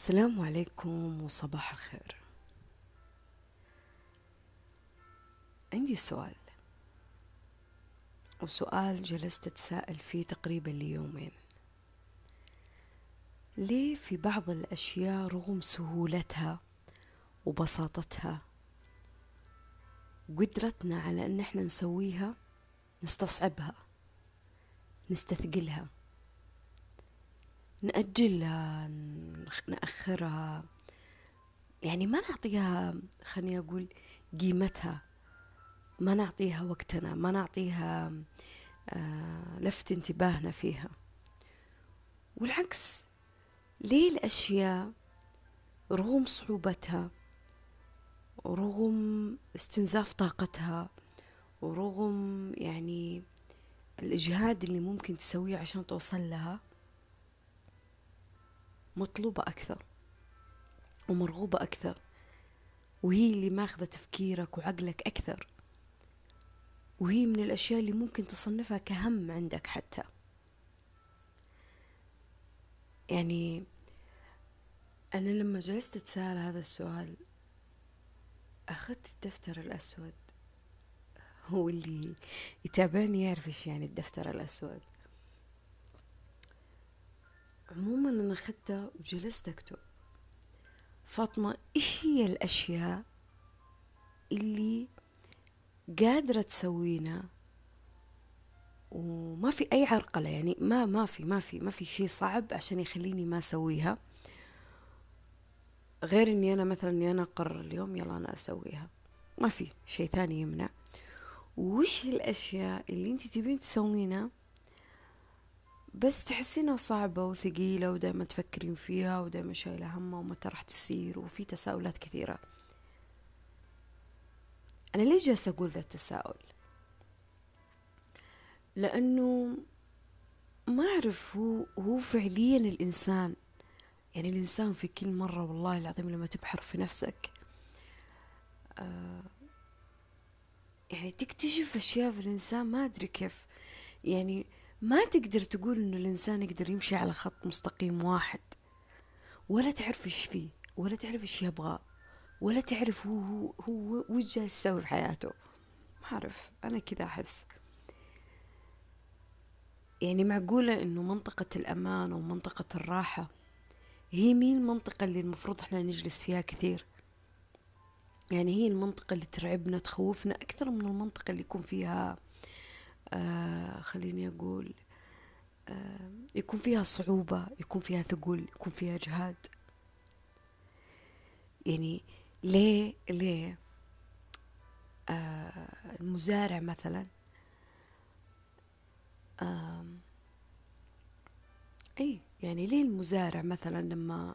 السلام عليكم وصباح الخير. عندي سؤال. وسؤال جلست أتساءل فيه تقريبا ليومين. ليه في بعض الأشياء رغم سهولتها وبساطتها وقدرتنا على أن إحنا نسويها نستصعبها نستثقلها؟ نأجلها نأخرها. يعني ما نعطيها خليني أقول قيمتها. ما نعطيها وقتنا ما نعطيها آه، لفت انتباهنا فيها. والعكس ليه الأشياء رغم صعوبتها ورغم استنزاف طاقتها ورغم يعني الإجهاد اللي ممكن تسويه عشان توصل لها مطلوبة أكثر ومرغوبة أكثر وهي اللي ماخذة تفكيرك وعقلك أكثر وهي من الأشياء اللي ممكن تصنفها كهم عندك حتى. يعني أنا لما جلست أتساءل هذا السؤال أخذت الدفتر الأسود. هو اللي يتابعني يعرف إيش يعني الدفتر الأسود عموما أنا وجلست أكتب. فاطمة إيش هي الأشياء اللي قادرة تسوينا؟ وما في أي عرقلة يعني ما ما في ما في ما في شيء صعب عشان يخليني ما أسويها. غير إني أنا مثلا إني أنا أقرر اليوم يلا أنا أسويها. ما في شيء ثاني يمنع. وش الأشياء اللي أنت تبين تسوينها بس تحسينها صعبة وثقيلة ودائما تفكرين فيها ودائما شايلة همها ومتى راح تصير وفي تساؤلات كثيرة. أنا ليش جالسة أقول ذا التساؤل؟ لأنه ما أعرف هو هو فعليا الإنسان يعني الإنسان في كل مرة والله العظيم لما تبحر في نفسك آه يعني تكتشف أشياء في الإنسان ما أدري كيف. يعني ما تقدر تقول إنه الإنسان يقدر يمشي على خط مستقيم واحد. ولا تعرف إيش فيه ولا تعرف إيش يبغى ولا تعرف هو هو هو وش جالس يسوي في حياته. ما أعرف أنا كذا أحس. يعني معقولة إنه منطقة الأمان ومنطقة الراحة هي مين المنطقة اللي المفروض إحنا نجلس فيها كثير. يعني هي المنطقة اللي ترعبنا تخوفنا أكثر من المنطقة اللي يكون فيها آه خليني أقول آه يكون فيها صعوبة يكون فيها ثقل يكون فيها جهاد. يعني ليه ليه؟ آه المزارع مثلا آه اي يعني ليه المزارع مثلا لما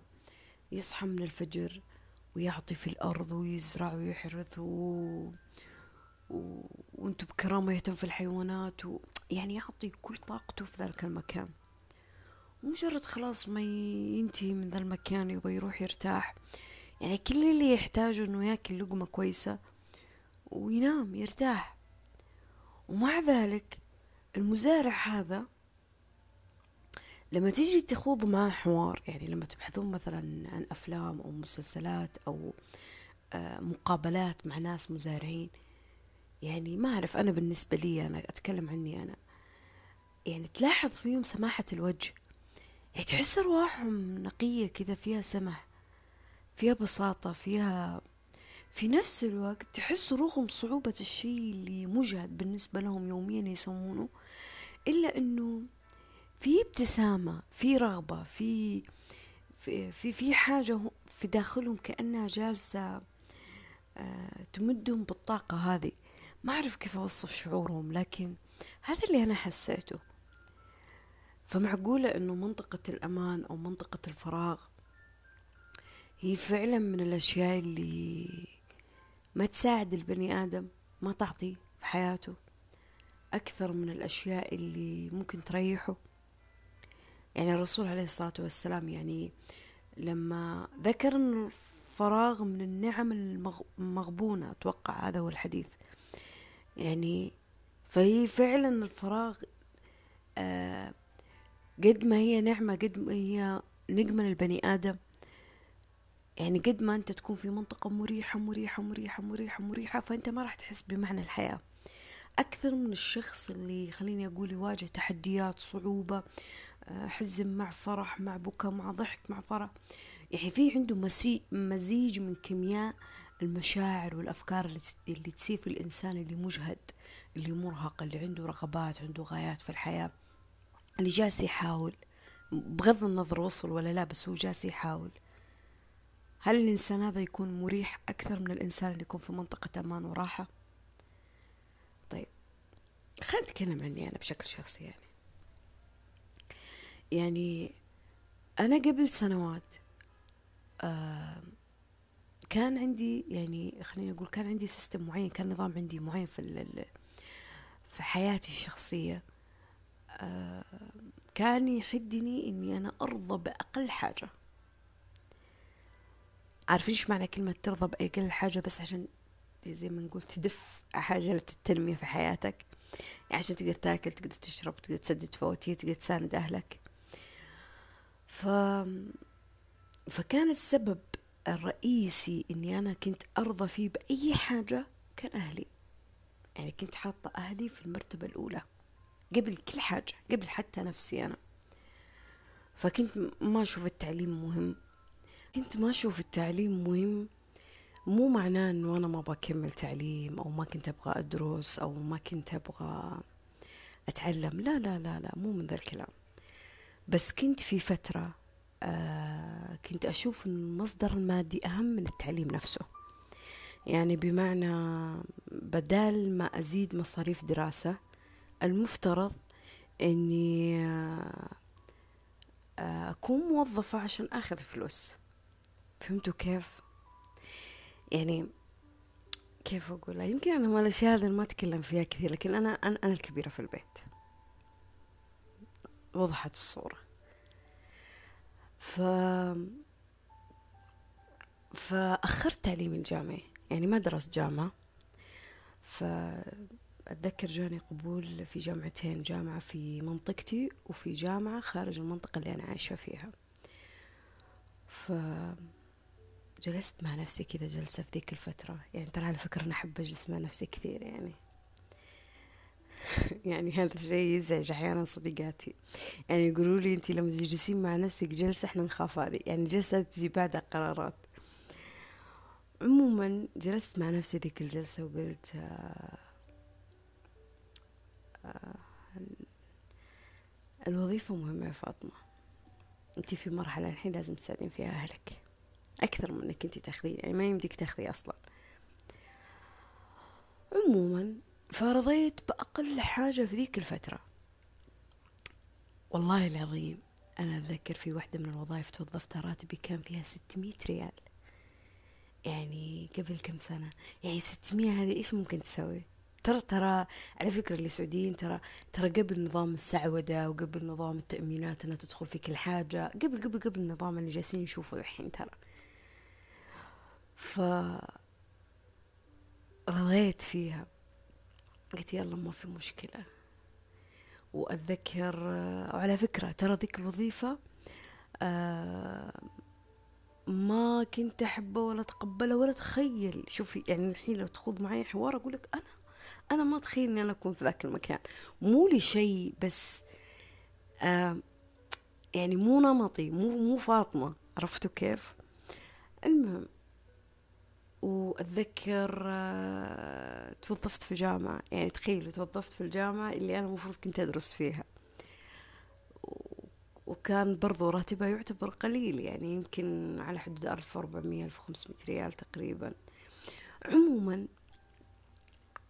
يصحى من الفجر ويعطي في الأرض ويزرع ويحرث و... و... وانتو بكرامة يهتم في الحيوانات و... يعني يعطي كل طاقته في ذلك المكان. مجرد خلاص ما ينتهي من ذا المكان يبغى يروح يرتاح. يعني كل اللي يحتاجه إنه ياكل لقمة كويسة وينام يرتاح. ومع ذلك المزارع هذا لما تيجي تخوض معاه حوار يعني لما تبحثون مثلا عن أفلام أو مسلسلات أو آه، مقابلات مع ناس مزارعين يعني ما أعرف أنا بالنسبة لي أنا أتكلم عني أنا. يعني تلاحظ فيهم سماحة الوجه يعني تحس أرواحهم نقية كذا فيها سمح فيها بساطة فيها في نفس الوقت تحس رغم صعوبة الشيء اللي مجهد بالنسبة لهم يوميا يسوونه إلا أنه في ابتسامة في رغبة في في في, في حاجة في داخلهم كأنها جالسة آه، تمدهم بالطاقة هذه. ما أعرف كيف أوصف شعورهم لكن هذا اللي أنا حسيته. فمعقولة أنه منطقة الأمان أو منطقة الفراغ هي فعلا من الأشياء اللي ما تساعد البني آدم ما تعطي في حياته أكثر من الأشياء اللي ممكن تريحه. يعني الرسول عليه الصلاة والسلام يعني لما ذكر الفراغ من النعم المغبونة أتوقع هذا هو الحديث. يعني فهي فعلا الفراغ آه قد ما هي نعمة قد ما هي نقمة للبني آدم. يعني قد ما أنت تكون في منطقة مريحة مريحة مريحة مريحة مريحة فأنت ما راح تحس بمعنى الحياة. أكثر من الشخص اللي خليني أقول يواجه تحديات صعوبة آه، حزن مع فرح مع بكاء مع ضحك مع فرح يعني في عنده مزيج من كيمياء المشاعر والأفكار اللي تصير في الإنسان اللي مجهد اللي مرهق اللي عنده رغبات عنده غايات في الحياة اللي جالس يحاول. بغض النظر وصل ولا لا بس هو جالس يحاول. هل الإنسان هذا يكون مريح أكثر من الإنسان اللي يكون في منطقة أمان وراحة؟ طيب خلينا نتكلم عني أنا بشكل شخصي يعني. يعني أنا قبل سنوات آه كان عندي يعني خليني أقول كان عندي system معين كان نظام عندي معين في في حياتي الشخصية. آه كان يحدني إني أنا أرضى بأقل حاجة. عارفين إيش معنى كلمة ترضى بأقل حاجة؟ بس عشان زي ما نقول تدف حاجة التنمية في حياتك. يعني عشان تقدر تاكل تقدر تشرب تقدر تسدد فواتير تقدر تساند أهلك. ف... فكان السبب الرئيسي إني أنا كنت أرضى فيه بأي حاجة كان أهلي يعني كنت حاطة أهلي في المرتبة الأولى قبل كل حاجة قبل حتى نفسي أنا. فكنت ما أشوف التعليم مهم. كنت ما أشوف التعليم مهم مو معناه إنه أنا ما بكمل تعليم أو ما كنت أبغى أدرس أو ما كنت أبغى أتعلم. لا لا لا لا مو من ذا الكلام. بس كنت في فترة آه كنت أشوف ان المصدر المادي أهم من التعليم نفسه. يعني بمعنى بدال ما أزيد مصاريف دراسة المفترض إني آه أكون موظفة عشان آخذ فلوس. فهمتوا كيف؟ يعني كيف أقول؟ يمكن أنا ما الأشياء هذه ما أتكلم فيها كثير لكن أنا, أنا الكبيرة في البيت. وضحت الصورة. ف فأخرت تعليمي الجامعي يعني ما درست جامعة. فأتذكر جاني قبول في جامعتين جامعة في منطقتي وفي جامعة خارج المنطقة اللي أنا عايشة فيها. ف جلست مع نفسي كذا جلسة في ذيك الفترة. يعني ترى على فكرة أنا أحب أجلس مع نفسي كثير يعني. يعني هذا الشيء يزعج أحيانا صديقاتي. يعني يقولوا لي أنت لما تجلسين مع نفسك جلسة إحنا نخاف علي يعني جلسة تجي بعدها قرارات. عموما جلست مع نفسي ذيك الجلسة وقلت آه آه الوظيفة مهمة يا فاطمة. أنت في مرحلة الحين لازم تساعدين فيها أهلك. أكثر من إنك أنت تاخذين يعني ما يمديك تاخذي أصلا. عموما فرضيت بأقل حاجة في ذيك الفترة. والله العظيم أنا أتذكر في واحدة من الوظائف توظفتها راتبي كان فيها ستمية ريال. يعني قبل كم سنة؟ يعني ستمية هذه إيش ممكن تسوي؟ ترى ترى على فكرة السعوديين ترى ترى قبل نظام السعودة وقبل نظام التأمينات أنها تدخل في كل حاجة قبل قبل قبل النظام اللي جالسين نشوفه الحين ترى. ف رضيت فيها. قلت يلا ما في مشكلة. وأتذكر وعلى فكرة ترى ذيك الوظيفة آه، ما كنت أحبه ولا أتقبله ولا أتخيل. شوفي يعني الحين لو تخوض معي حوار أقول لك أنا أنا ما أتخيل إني أنا أكون في ذاك المكان. مو لشيء بس آه يعني مو نمطي مو مو فاطمة. عرفتوا كيف؟ المهم وأتذكر آه، توظفت في جامعة. يعني تخيلوا توظفت في الجامعة اللي أنا المفروض كنت أدرس فيها. وكان برضو راتبها يعتبر قليل يعني يمكن على حدود ألف وأربعمية ألف وخمسمية ريال تقريبا. عموما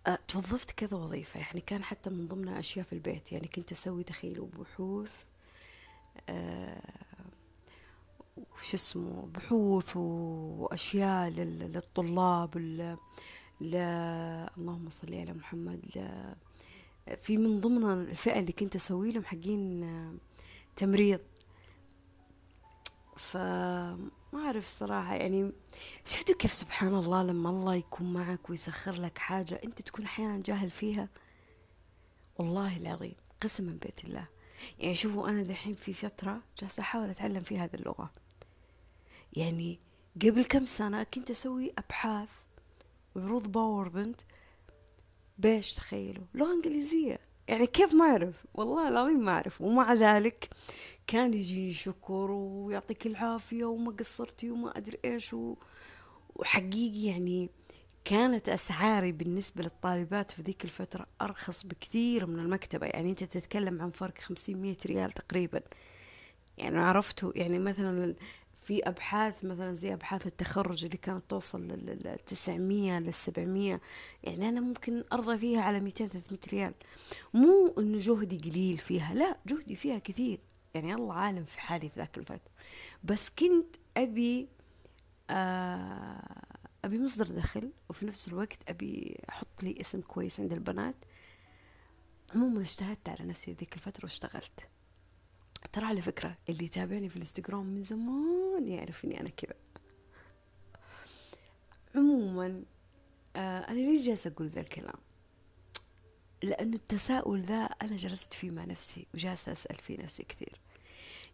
آه، توظفت كذا وظيفة. يعني كان حتى من ضمنها أشياء في البيت. يعني كنت أسوي تخيلوا بحوث آه وش اسمه بحوث وأشياء للطلاب ل... اللهم صل على محمد ل... في من ضمن الفئة اللي كنت أسوي لهم حقين تمريض. فما أعرف صراحة يعني شفتوا كيف سبحان الله لما الله يكون معك ويسخر لك حاجة أنت تكون أحيانا جاهل فيها؟ والله العظيم قسما بيت الله. يعني شوفوا أنا دحين في فترة جالسة أحاول أتعلم في هذه اللغة. يعني قبل كم سنة كنت أسوي أبحاث وعروض باور بنت. بيش تخيلوا؟ لغة إنجليزية. يعني كيف ما أعرف؟ والله العظيم ما أعرف. ومع ذلك كان يجيني شكر ويعطيك العافية وما قصرتي وما أدري إيش. وحقيقي يعني كانت أسعاري بالنسبة للطالبات في ذيك الفترة أرخص بكثير من المكتبة. يعني أنت تتكلم عن فرق خمسين مية ريال تقريبا. يعني عرفتوا يعني مثلا في أبحاث مثلا زي أبحاث التخرج اللي كانت توصل لل 900 لل 700 يعني أنا ممكن أرضى فيها على 200 300 ريال. مو إنه جهدي قليل فيها لا جهدي فيها كثير. يعني الله عالم في حالي في ذاك الفترة بس كنت أبي آه أبي مصدر دخل وفي نفس الوقت أبي أحط لي اسم كويس عند البنات. عموما اجتهدت على نفسي ذيك الفترة واشتغلت. ترى على فكرة اللي يتابعني في الانستغرام من زمان يعرف إني أنا كذا. عموما آه أنا ليش جالسة أقول ذا الكلام؟ لأنه التساؤل ذا أنا جلست فيه مع نفسي وجالسة أسأل فيه نفسي كثير.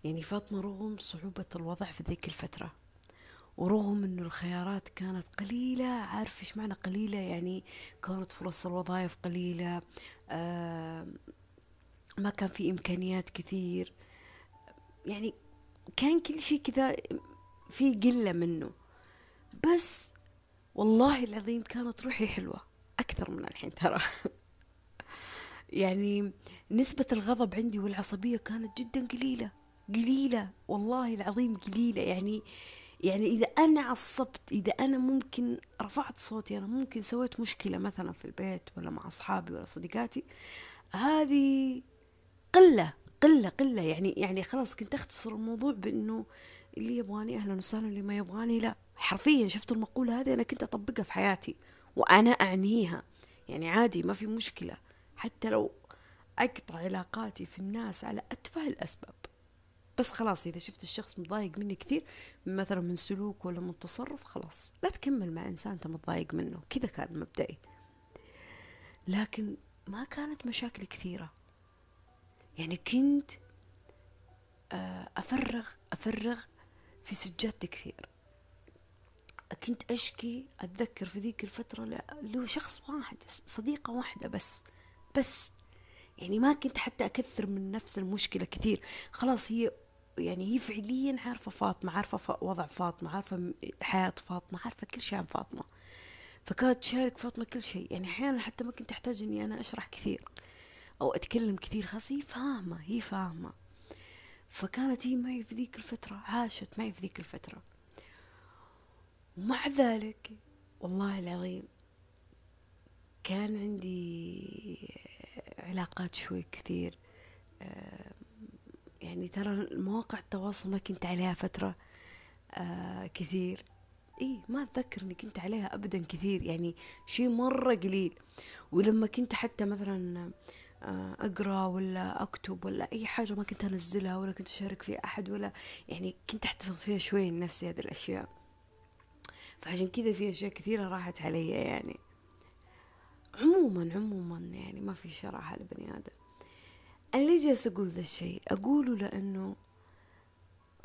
يعني فاطمة رغم صعوبة الوضع في ذيك الفترة ورغم إنه الخيارات كانت قليلة عارف إيش معنى قليلة؟ يعني كانت فرص الوظائف قليلة آه ما كان في إمكانيات كثير. يعني كان كل شيء كذا في قلة منه. بس والله العظيم كانت روحي حلوة أكثر من الحين ترى. يعني نسبة الغضب عندي والعصبية كانت جدا قليلة قليلة والله العظيم قليلة. يعني يعني إذا أنا عصبت إذا أنا ممكن رفعت صوتي أنا ممكن سويت مشكلة مثلا في البيت ولا مع أصحابي ولا صديقاتي هذه قلة. قلة قلة. يعني يعني خلاص كنت أختصر الموضوع بأنه اللي يبغاني أهلا وسهلا اللي ما يبغاني لا. حرفيا شفت المقولة هذه؟ أنا كنت أطبقها في حياتي وأنا أعنيها. يعني عادي ما في مشكلة. حتى لو أقطع علاقاتي في الناس على أتفه الأسباب. بس خلاص إذا شفت الشخص متضايق مني كثير مثلا من سلوك ولا من تصرف خلاص. لا تكمل مع إنسان أنت متضايق منه. كذا كان مبدئي. لكن ما كانت مشاكل كثيرة. يعني كنت آه، أفرغ أفرغ في سجادتي كثير. كنت أشكي أتذكر في ذيك الفترة له شخص واحد صديقة واحدة بس بس. يعني ما كنت حتى أكثر من نفس المشكلة كثير. خلاص هي يعني هي فعليا عارفة فاطمة عارفة وضع فاطمة عارفة حياة فاطمة عارفة كل شيء عن فاطمة. فكانت تشارك فاطمة كل شيء. يعني أحيانا حتى ما كنت أحتاج إني أنا أشرح كثير. أو أتكلم كثير خلاص هي فاهمة هي فاهمة. فكانت هي معي في ذيك الفترة عاشت معي في ذيك الفترة. ومع ذلك والله العظيم كان عندي علاقات شوي كثير. يعني ترى مواقع التواصل ما كنت عليها فترة آه، كثير. إي ما أتذكر إني كنت عليها ابدا كثير يعني شيء مرة قليل. ولما كنت حتى مثلا آه، أقرأ ولا أكتب ولا أي حاجة ما كنت أنزلها ولا كنت أشارك فيها أحد ولا يعني كنت أحتفظ فيها شوي لنفسي هذه الأشياء. فعشان كذا في أشياء كثيرة راحت علي يعني. عموما عموما يعني ما في شيء راح على بني آدم. أنا ليه جالس أقول ذا الشيء؟ اقوله لأنه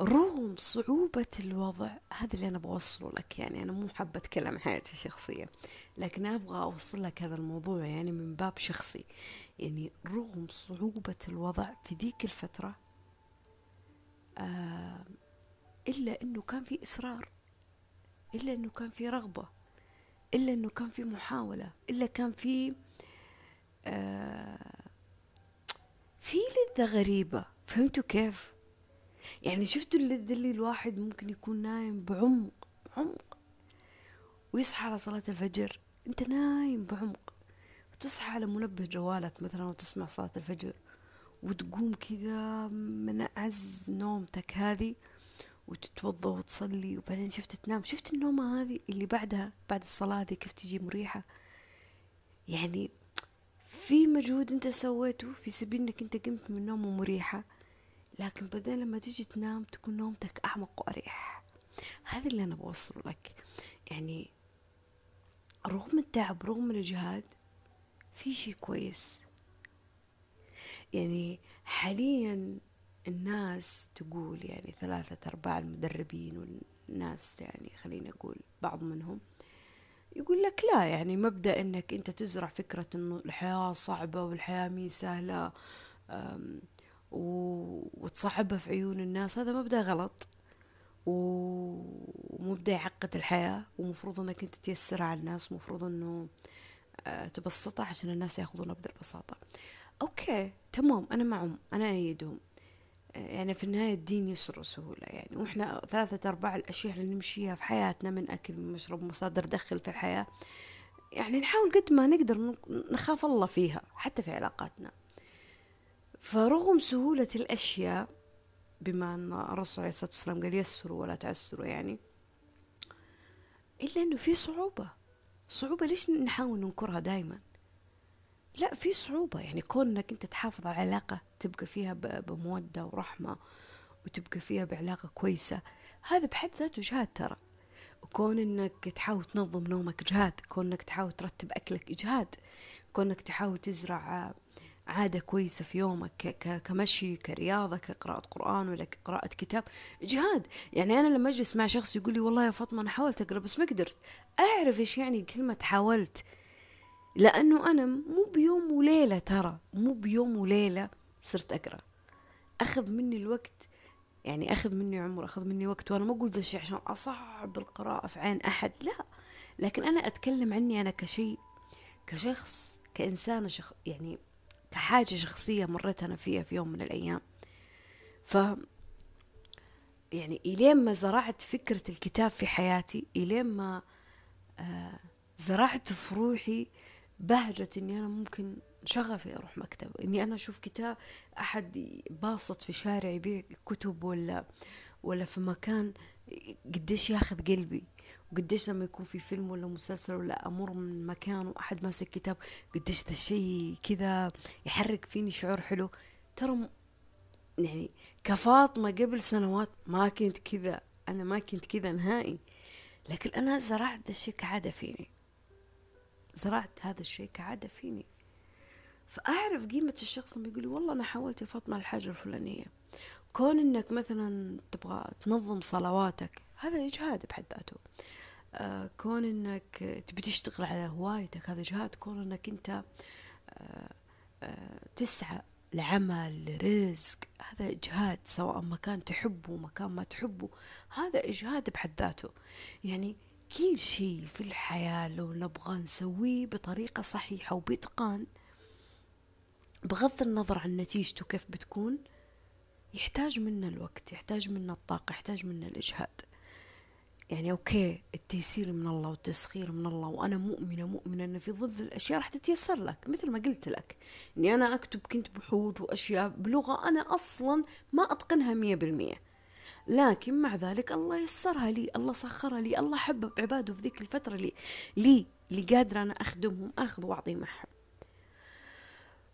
رغم صعوبة الوضع هذا اللي أنا بوصله لك يعني أنا مو حابة أتكلم حياتي الشخصية لكن أبغى أوصل لك هذا الموضوع يعني من باب شخصي. يعني رغم صعوبة الوضع في ذيك الفترة آه إلا أنه كان في إصرار إلا أنه كان في رغبة إلا أنه كان في محاولة إلا كان في آه في لذة غريبة فهمتوا كيف؟ يعني شفتوا اللذة اللي الواحد ممكن يكون نايم بعمق بعمق ويصحى على صلاة الفجر أنت نايم بعمق وتصحى على منبه جوالك مثلا وتسمع صلاة الفجر وتقوم كذا من أعز نومتك هذه وتتوضا وتصلي وبعدين شفت تنام. شفت النومة هذه اللي بعدها بعد الصلاة هذه كيف تجي مريحة؟ يعني في مجهود أنت سويته في سبيل إنك أنت قمت من نومة مريحة لكن بعدين لما تيجي تنام تكون نومتك أعمق وأريح. هذا اللي أنا بوصله لك. يعني رغم التعب رغم الإجهاد في شي كويس. يعني حاليا الناس تقول يعني ثلاثة أرباع المدربين الناس يعني خلينا نقول بعض منهم يقول لك لا يعني مبدأ إنك أنت تزرع فكرة إنه الحياة صعبة والحياة مي سهلة وتصعبها في عيون الناس. هذا مبدأ غلط ومبدأ يعقد الحياة ومفروض إنك أنت تيسرها على الناس ومفروض آه، تبسطها عشان الناس ياخذونها بهذه البساطة أوكي تمام أنا معهم أنا أيدهم. يعني في النهاية الدين يسر وسهولة يعني. وإحنا ثلاثة أرباع الأشياء اللي نمشيها في حياتنا من أكل من مشرب مصادر دخل في الحياة. يعني نحاول قد ما نقدر نخاف الله فيها حتى في علاقاتنا. فرغم سهولة الأشياء بما أن الرسول عليه الصلاة والسلام قال يسروا ولا تعسروا يعني إلا أنه في صعوبة. صعوبة ليش نحاول ننكرها دايما؟ لا في صعوبة. يعني كونك أنت تحافظ على علاقة تبقى فيها بمودة ورحمة وتبقى فيها بعلاقة كويسة هذا بحد ذاته جهاد ترى. وكون انك تحاول تنظم نومك جهاد كون انك تحاول ترتب أكلك اجهاد كون انك تحاول تزرع عادة كويسة في يومك كمشي كرياضة كقراءة قرآن ولا كقراءة كتاب إجهاد يعني أنا لما أجلس مع شخص يقول لي والله يا فاطمة أنا حاولت أقرأ بس ما قدرت. أعرف إيش يعني كلمة حاولت؟ لأنه أنا مو بيوم وليلة ترى مو بيوم وليلة صرت أقرأ. أخذ مني الوقت يعني أخذ مني عمر أخذ مني وقت وأنا ما أقول ذا الشيء عشان أصعب القراءة في عين أحد لا. لكن أنا أتكلم عني أنا كشيء كشخص كإنسانة شخ يعني كحاجة شخصية مريت أنا فيها في يوم من الأيام. ف يعني إلين ما زرعت فكرة الكتاب في حياتي إلين ما آه زرعت في روحي بهجة إني أنا ممكن شغفي أروح مكتبة إني أنا أشوف كتاب أحد باسط في شارع يبيع كتب ولا ولا في مكان قديش ياخذ قلبي. وقديش لما يكون في فيلم ولا مسلسل ولا أمر من مكان وأحد ماسك كتاب قديش ذا الشيء كذا يحرك فيني شعور حلو. ترى يعني كفاطمة قبل سنوات ما كنت كذا أنا ما كنت كذا نهائي. لكن أنا زرعت ذا الشيء كعادة فيني. زرعت هذا الشيء كعادة فيني. فأعرف قيمة الشخص لما يقول والله أنا حاولت يا فاطمة الحاجة الفلانية. كون إنك مثلا تبغى تنظم صلواتك هذا إجهاد بحد ذاته. آه كون إنك تبي تشتغل على هوايتك هذا إجهاد. كون إنك أنت آه آه تسعى لعمل لرزق هذا إجهاد سواء مكان تحبه مكان ما تحبه. هذا إجهاد بحد ذاته. يعني كل شيء في الحياة لو نبغى نسويه بطريقة صحيحة وبإتقان بغض النظر عن نتيجته كيف بتكون يحتاج منا الوقت يحتاج منا الطاقة يحتاج منا الإجهاد. يعني أوكي التيسير من الله والتسخير من الله وأنا مؤمنة مؤمنة أن في ظل الأشياء راح تتيسر لك مثل ما قلت لك. أني أنا أكتب كنت بحوث وأشياء بلغة أنا أصلا ما أتقنها مية بالمية. لكن مع ذلك الله يسرها لي الله سخرها لي الله حبب عباده في ذيك الفترة لي لي اللي قادرة أنا أخدمهم أخذ وأعطي معهم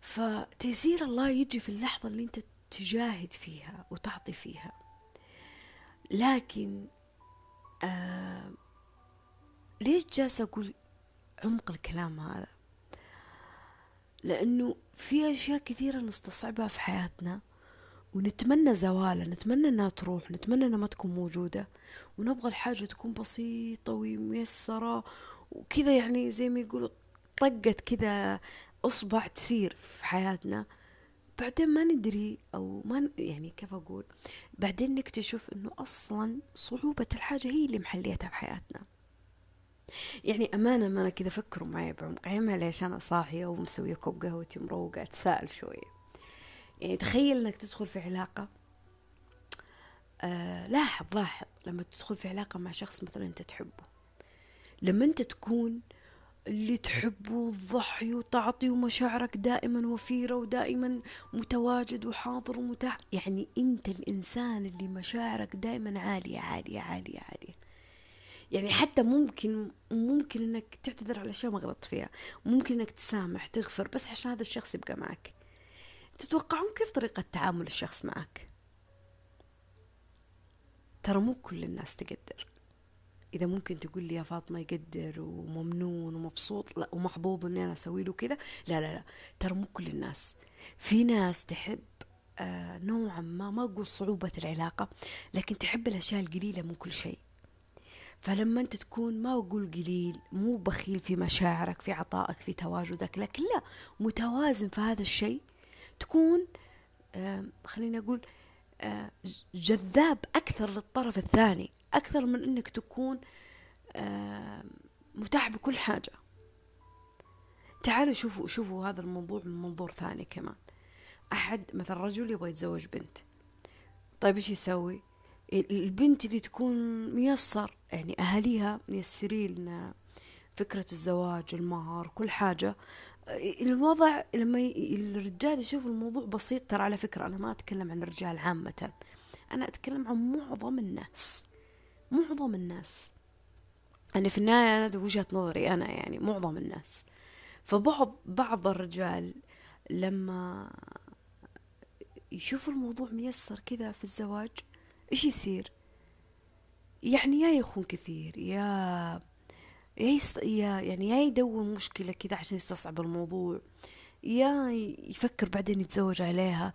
فتيسير الله يجي في اللحظة اللي أنت تجاهد فيها وتعطي فيها. لكن آه ليش جالسة أقول عمق الكلام هذا؟ لأنه في أشياء كثيرة نستصعبها في حياتنا ونتمنى زوالها نتمنى إنها تروح نتمنى إنها ما تكون موجودة ونبغى الحاجة تكون بسيطة وميسرة وكذا يعني زي ما يقولوا طقت كذا أصبع تسير في حياتنا. بعدين ما ندري أو ما يعني كيف أقول؟ بعدين نكتشف إنه أصلا صعوبة الحاجة هي اللي محليتها في حياتنا. يعني امانة ما أنا كذا فكروا معي بعمق معليش أنا صاحية ومسوية كوب قهوتي مروقة أتساءل شوية. يعني تخيل إنك تدخل في علاقة آه لاحظ لاحظ لما تدخل في علاقة مع شخص مثلا أنت تحبه لما أنت تكون اللي تحبه وتضحي وتعطي ومشاعرك دائما وفيرة ودائما متواجد وحاضر ومتاح يعني أنت الإنسان اللي مشاعرك دائما عالية عالية عالية عالية. يعني حتى ممكن ممكن إنك تعتذر على أشياء ما غلطت فيها. ممكن إنك تسامح تغفر بس عشان هذا الشخص يبقى معك. تتوقعون كيف طريقة تعامل الشخص معك؟ ترى مو كل الناس تقدر. إذا ممكن تقول لي يا فاطمة يقدر وممنون ومبسوط لا ومحظوظ إني أنا أسوي له كذا لا لا لا ترى مو كل الناس. في ناس تحب آه نوعا ما ما أقول صعوبة العلاقة لكن تحب الأشياء القليلة من كل شيء. فلما أنت تكون ما أقول قليل مو بخيل في مشاعرك في عطائك في تواجدك لكن لا متوازن في هذا الشيء تكون آه خليني أقول آه جذاب أكثر للطرف الثاني. أكثر من إنك تكون متاح بكل حاجة. تعالوا شوفوا شوفوا هذا الموضوع من منظور ثاني كمان. أحد مثلا رجل يبغى يتزوج بنت. طيب إيش يسوي؟ البنت اللي تكون ميسر يعني أهاليها ميسرين فكرة الزواج المهر كل حاجة. الوضع لما الرجال يشوف الموضوع بسيط ترى على فكرة أنا ما أتكلم عن الرجال عامة. أنا أتكلم عن معظم الناس. معظم الناس. أنا في النهاية هذا وجهة نظري أنا يعني معظم الناس. فبعض بعض الرجال لما يشوف الموضوع ميسر كذا في الزواج إيش يصير؟ يعني يا يخون كثير يا يا, يست... يا يعني يا يدور مشكلة كذا عشان يستصعب الموضوع يا يفكر بعدين يتزوج عليها.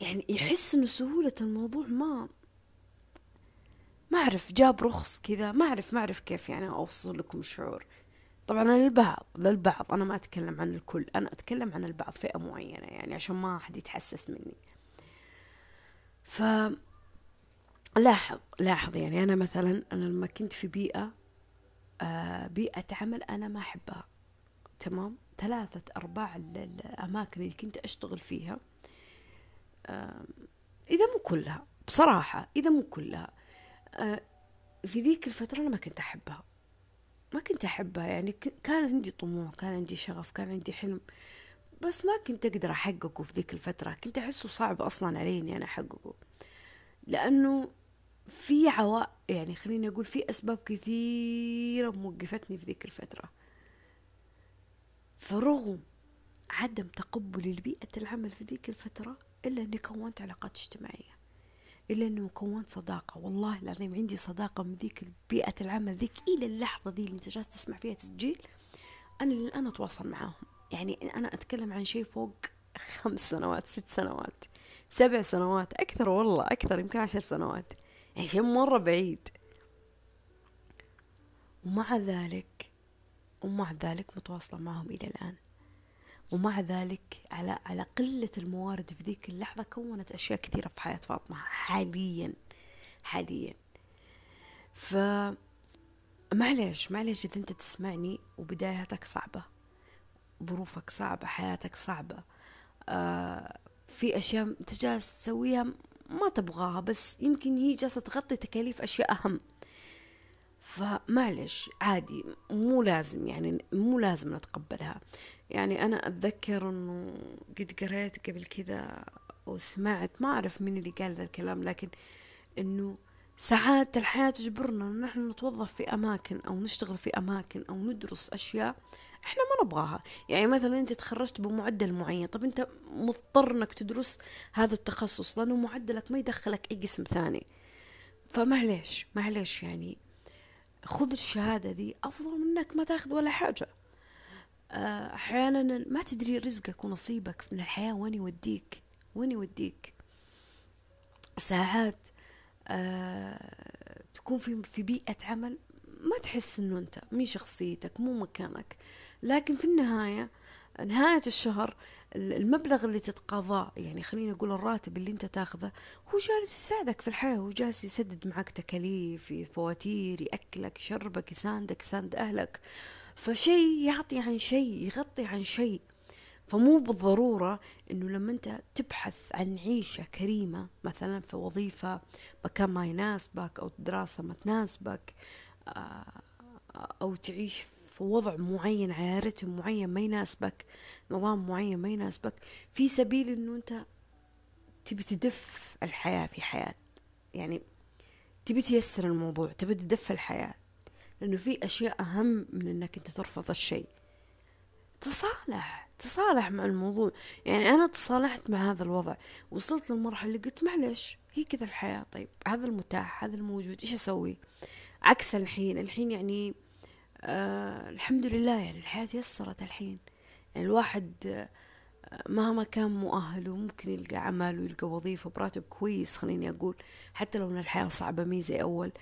يعني يحس إنه سهولة الموضوع ما ما أعرف جاب رخص كذا ما أعرف ما أعرف كيف يعني أوصل لكم الشعور طبعا للبعض للبعض. أنا ما أتكلم عن الكل أنا أتكلم عن البعض فئة معينة يعني عشان ما حد يتحسس مني. ف لاحظ لاحظ يعني أنا مثلا أنا لما كنت في بيئة آه بيئة عمل أنا ما أحبها. تمام؟ ثلاثة أرباع الأماكن اللي كنت أشتغل فيها آه إذا مو كلها بصراحة إذا مو كلها في ذيك الفترة أنا ما كنت أحبها. ما كنت أحبها يعني كان عندي طموح كان عندي شغف كان عندي حلم بس ما كنت أقدر أحققه في ذيك الفترة. كنت أحسه صعب أصلا علي إني أنا أحققه. لأنه في عوائق يعني خليني أقول في أسباب كثيرة موقفتني في ذيك الفترة. فرغم عدم تقبلي لبيئة العمل في ذيك الفترة إلا أني كونت علاقات اجتماعية. إلا أنه كونت صداقة. والله العظيم عندي صداقة من ذيك بيئة العمل ذيك إلى اللحظة ذي اللي أنت جالس تسمع فيها تسجيل. أنا للآن أتواصل معاهم. يعني أنا أتكلم عن شيء فوق خمس سنوات ست سنوات سبع سنوات أكثر والله أكثر يمكن عشر سنوات. يعني شيء مرة بعيد. ومع ذلك ومع ذلك متواصلة معهم إلى الآن. ومع ذلك على على قلة الموارد في ذيك اللحظة كونت أشياء كثيرة في حياة فاطمة حاليا حاليا. ف معليش معليش إذا أنت تسمعني وبداياتك صعبة ظروفك صعبة حياتك صعبة آه في أشياء أنت جالس تسويها ما تبغاها بس يمكن هي جالسة تغطي تكاليف أشياء أهم. فمعلش عادي مو لازم يعني مو لازم نتقبلها. يعني أنا أتذكر أنه قد قريت قبل كذا وسمعت ما أعرف مين اللي قال ذا الكلام لكن أنه ساعات الحياة تجبرنا أن نحن نتوظف في أماكن أو نشتغل في أماكن أو ندرس أشياء إحنا ما نبغاها. يعني مثلا أنت تخرجت بمعدل معين طب أنت مضطر إنك تدرس هذا التخصص لأنه معدلك ما يدخلك أي قسم ثاني. فمعليش معليش يعني خذ الشهادة ذي أفضل من إنك ما تاخذ ولا حاجة. آه، أحيانا ما تدري رزقك ونصيبك من الحياة وين يوديك وين يوديك. ساعات آه تكون في في بيئة عمل ما تحس إنه أنت مي شخصيتك مو مكانك. لكن في النهاية نهاية الشهر المبلغ اللي تتقاضاه يعني خلينا نقول الراتب اللي أنت تاخذه هو جالس يساعدك في الحياة هو جالس يسدد معك تكاليف فواتير يأكلك يشربك يساندك يساند أهلك. فشيء يعطي عن شيء يغطي عن شيء. فمو بالضرورة إنه لما أنت تبحث عن عيشة كريمة مثلا في وظيفة مكان ما يناسبك أو دراسة ما تناسبك آه، أو تعيش في وضع معين على رتم معين ما يناسبك نظام معين ما يناسبك في سبيل إنه أنت تبي تدف الحياة في حياة. يعني تبي تيسر الموضوع تبي تدف الحياة. لأنه في أشياء أهم من أنك أنت ترفض الشيء. تصالح تصالح مع الموضوع. يعني أنا تصالحت مع هذا الوضع وصلت للمرحلة اللي قلت معلش هي كذا الحياة. طيب هذا المتاح هذا الموجود إيش أسوي؟ عكس الحين الحين يعني آه الحمد لله يعني الحياة يسرت الحين. يعني الواحد آه مهما كان مؤهل وممكن يلقى عمل ويلقى وظيفة براتب كويس خليني أقول حتى لو أن الحياة صعبة مي زي أول.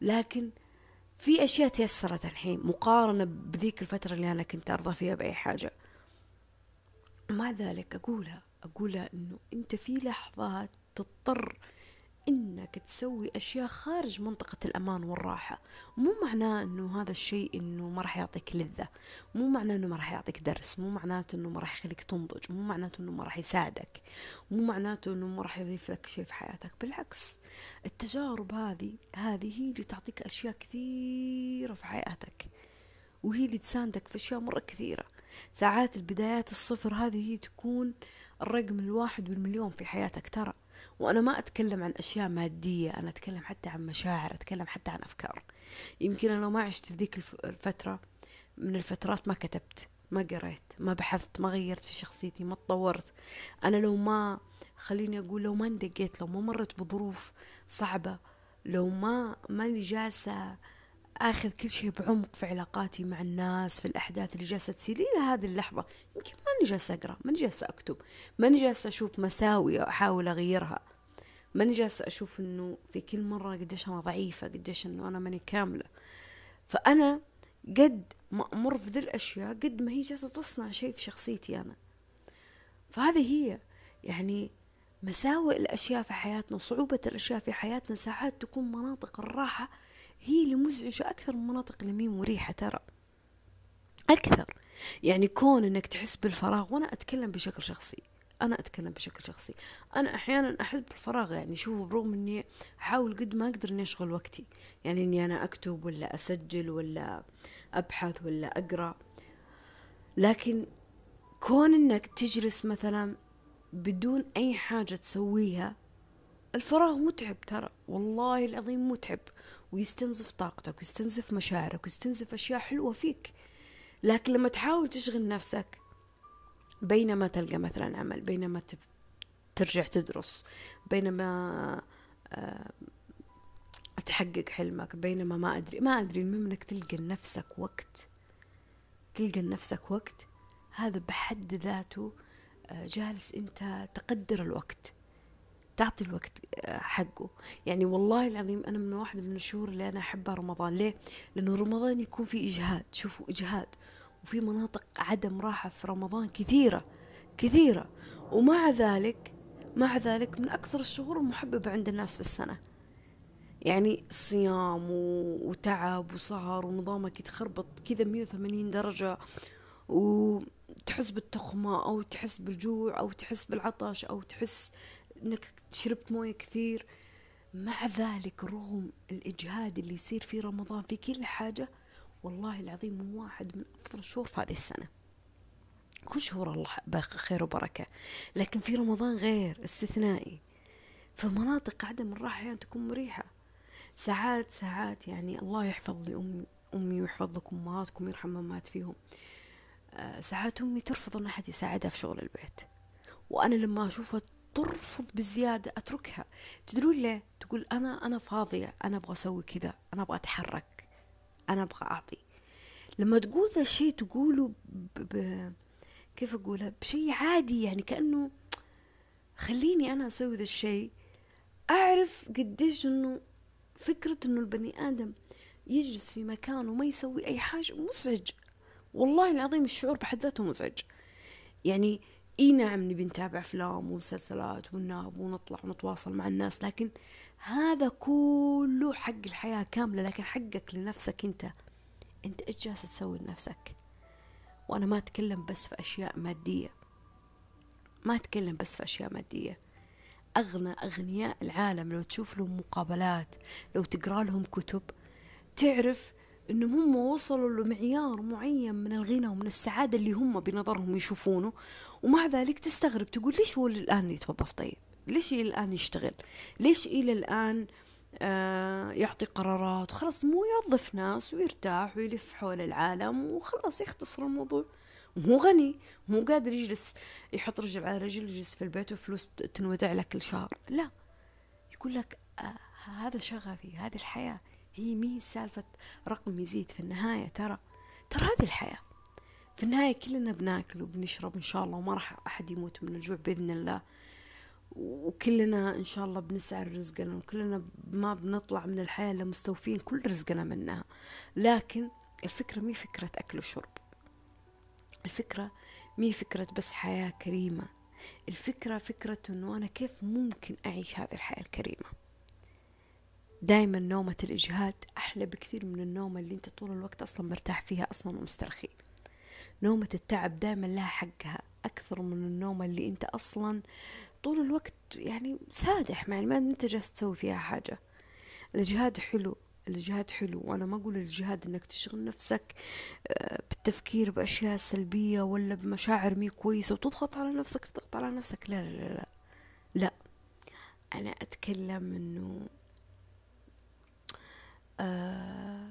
لكن في أشياء تيسرت الحين مقارنة بذيك الفترة اللي أنا كنت أرضى فيها بأي حاجة. ومع ذلك أقولها أقولها إنه أنت في لحظات تضطر إنك تسوي أشياء خارج منطقة الأمان والراحة. مو معناه إنه هذا الشيء إنه ما راح يعطيك لذة. مو معناه إنه ما راح يعطيك درس. مو معناته إنه ما راح يخليك تنضج. مو معناته إنه ما راح يساعدك. مو معناته إنه ما راح يضيف لك شيء في حياتك. بالعكس التجارب هذه هذه هي اللي تعطيك أشياء كثيرة في حياتك. وهي اللي تساندك في أشياء مرة كثيرة. ساعات البدايات الصفر هذه هي تكون الرقم الواحد بالمليون في حياتك. ترى وأنا ما أتكلم عن أشياء مادية أنا أتكلم حتى عن مشاعر أتكلم حتى عن أفكار. يمكن أنا لو ما عشت في ذيك الفترة من الفترات ما كتبت ما قريت ما بحثت ما غيرت في شخصيتي ما تطورت. أنا لو ما خليني أقول لو ما اندقيت لو ما مرت بظروف صعبة لو ما ماني جالسة آخذ كل شيء بعمق في علاقاتي مع الناس في الأحداث اللي جالسة تصير إلى هذه اللحظة يمكن ماني جالسة أقرأ ماني جالسة أكتب ماني جالسة أشوف مساوي واحاول أغيرها. ماني جالسة أشوف إنه في كل مرة قديش أنا ضعيفة قديش إنه أنا ماني كاملة. فأنا قد ما أمر في ذي الأشياء قد ما هي جالسة تصنع شيء في شخصيتي أنا. فهذه هي يعني مساوئ الأشياء في حياتنا وصعوبه الأشياء في حياتنا ساعات تكون مناطق الراحة هي اللي مزعجة أكثر من مناطق اللي مين مريحة ترى. أكثر. يعني كون إنك تحس بالفراغ وأنا أتكلم بشكل شخصي. أنا أتكلم بشكل شخصي. أنا أحيانا أحس بالفراغ يعني شوفوا برغم إني أحاول قد ما أقدر إني أشغل وقتي. يعني إني أنا أكتب ولا أسجل ولا أبحث ولا أقرأ. لكن كون إنك تجلس مثلا بدون أي حاجة تسويها الفراغ متعب ترى. والله العظيم متعب. ويستنزف طاقتك ويستنزف مشاعرك ويستنزف أشياء حلوة فيك. لكن لما تحاول تشغل نفسك بينما تلقى مثلا عمل بينما ترجع تدرس بينما آه، تحقق حلمك بينما ما أدري ما أدري المهم إنك تلقى لنفسك وقت تلقى لنفسك وقت هذا بحد ذاته آه، جالس أنت تقدر الوقت تعطي الوقت آه، حقه. يعني والله العظيم أنا من واحدة من الشهور اللي أنا أحبها رمضان. ليه؟ لأنه رمضان يكون في إجهاد. شوفوا إجهاد. وفي مناطق عدم راحة في رمضان كثيرة كثيرة. ومع ذلك مع ذلك من أكثر الشهور المحببة عند الناس في السنة. يعني صيام وتعب وسهر ونظامك يتخربط كذا 180 درجة وتحس بالتخمة أو تحس بالجوع أو تحس بالعطش أو تحس إنك شربت موية كثير. مع ذلك رغم الإجهاد اللي يصير في رمضان في كل حاجة والله العظيم واحد من أفضل الشهور في هذه السنة. كل شهور الله باقي خير وبركة لكن في رمضان غير استثنائي. فمناطق عدم الراحة يعني تكون مريحة. ساعات ساعات يعني الله يحفظ لي أمي أمي ويحفظ لكم أمهاتكم يرحم مات فيهم. آه، ساعات أمي ترفض إن أحد يساعدها في شغل البيت. وأنا لما أشوفها ترفض بزيادة أتركها. تدرون ليه؟ تقول أنا أنا فاضية أنا أبغى أسوي كذا أنا أبغى أتحرك. أنا أبغى أعطي. لما تقول ذا الشيء تقوله ب... ب... كيف أقولها بشيء عادي يعني كأنه خليني أنا أسوي ذا الشيء. أعرف قديش أنه فكرة أنه البني آدم يجلس في مكان وما يسوي أي حاجة مزعج. والله العظيم الشعور بحد ذاته مزعج. يعني إي نعم نبي نتابع أفلام ومسلسلات وننام ونطلع ونتواصل مع الناس لكن هذا كله حق الحياة كاملة لكن حقك لنفسك أنت. أنت إيش جالس تسوي لنفسك؟ وأنا ما أتكلم بس في أشياء مادية. ما أتكلم بس في أشياء مادية. أغنى أغنياء العالم لو تشوف لهم مقابلات لو تقرأ لهم كتب تعرف انهم هم وصلوا لمعيار معين من الغنى ومن السعادة اللي هم بنظرهم يشوفونه ومع ذلك تستغرب تقول ليش هو الآن يتوظف طيب؟ ليش إلى الآن يشتغل؟ ليش إلى الآن آه يعطي قرارات؟ خلاص مو يوظف ناس ويرتاح ويلف حول العالم وخلاص يختصر الموضوع. مو غني مو قادر يجلس يحط رجل على رجل يجلس في البيت وفلوس تنودع لك كل شهر. لا يقول لك آه هذا شغفي هذه الحياة. هي مي سالفة رقم يزيد في النهاية. ترى ترى هذه الحياة. في النهاية كلنا بناكل وبنشرب إن شاء الله وما راح أحد يموت من الجوع بإذن الله. وكلنا إن شاء الله بنسعى رزقنا وكلنا ما بنطلع من الحياة إلا مستوفين كل رزقنا منها. لكن الفكرة مي فكرة أكل وشرب. الفكرة مي فكرة بس حياة كريمة. الفكرة فكرة أنه أنا كيف ممكن أعيش هذه الحياة الكريمة؟ دايما نومة الإجهاد أحلى بكثير من النومة اللي أنت طول الوقت أصلا مرتاح فيها أصلا ومسترخي. نومة التعب دايما لها حقها أكثر من النومة اللي أنت أصلا طول الوقت يعني سادح يعني ما أنت جالس تسوي فيها حاجة. الإجهاد حلو الجهاد حلو. وأنا ما أقول الجهاد إنك تشغل نفسك آه، بالتفكير بأشياء سلبية ولا بمشاعر مي كويسة وتضغط على نفسك تضغط على نفسك. لا لا لا لا, لا. أنا أتكلم إنه آه،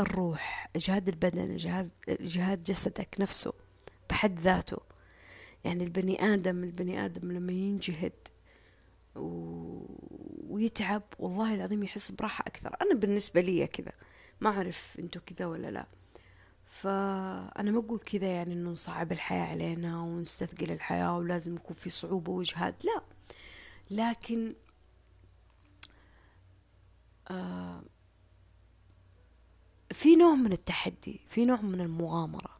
الروح إجهاد البدن إجهاد, إجهاد جسدك نفسه بحد ذاته. يعني البني آدم البني آدم لما ينجهد و... ويتعب والله العظيم يحس براحة أكثر. أنا بالنسبة لي كذا ما أعرف أنتوا كذا ولا لا. فأنا ما أقول كذا يعني إنه نصعب الحياة علينا ونستثقل الحياة ولازم يكون في صعوبة وإجهاد لا. لكن آه في نوع من التحدي في نوع من المغامرة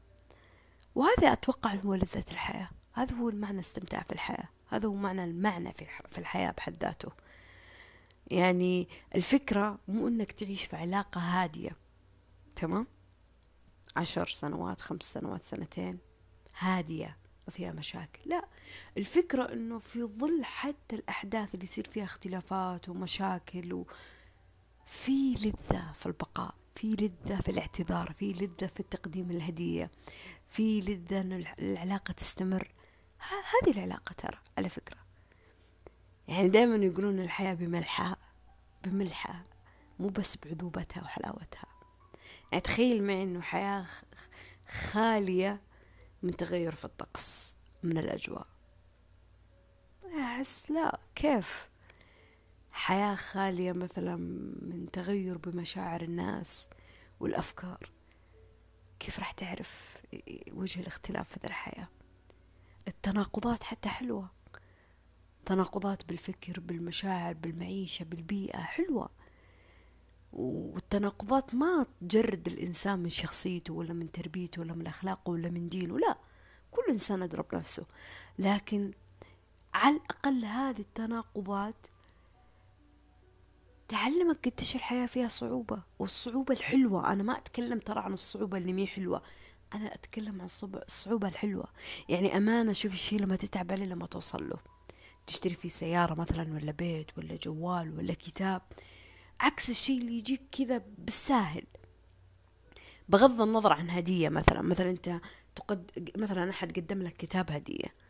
وهذا أتوقع هو لذة الحياة. هذا هو المعنى استمتاع في الحياة. هذا هو معنى المعنى في الحياة بحد ذاته. يعني الفكرة مو إنك تعيش في علاقة هادية تمام؟ عشر سنوات خمس سنوات سنتين هادية ما فيها مشاكل. لا الفكرة إنه في ظل حتى الأحداث اللي يصير فيها اختلافات ومشاكل و في لذة في البقاء في لذة في الاعتذار في لذة في تقديم الهدية في لذة أن العلاقة تستمر. هذه العلاقة ترى على فكرة. يعني دائما يقولون الحياة بملحها بملحها مو بس بعذوبتها وحلاوتها. يعني تخيل معي إنه حياة خالية من تغير في الطقس من الأجواء. أحس لا كيف؟ حياة خالية مثلا من تغير بمشاعر الناس والأفكار. كيف راح تعرف وجه الاختلاف في ذا الحياة؟ التناقضات حتى حلوة. تناقضات بالفكر بالمشاعر بالمعيشة بالبيئة حلوة. والتناقضات ما تجرد الإنسان من شخصيته ولا من تربيته ولا من أخلاقه ولا من دينه لا. كل إنسان أضرب نفسه. لكن على الأقل هذه التناقضات تعلمك قديش الحياة فيها صعوبة والصعوبة الحلوة. أنا ما أتكلم ترى عن الصعوبة اللي مي حلوة. أنا أتكلم عن الصعوبة الحلوة. يعني أمانة شوف الشيء لما تتعب عليه لما توصل له. تشتري فيه سيارة مثلا ولا بيت ولا جوال ولا كتاب. عكس الشيء اللي يجيك كذا بالساهل. بغض النظر عن هدية مثلا. مثلا أنت تقد مثلا أحد قدم لك كتاب هدية.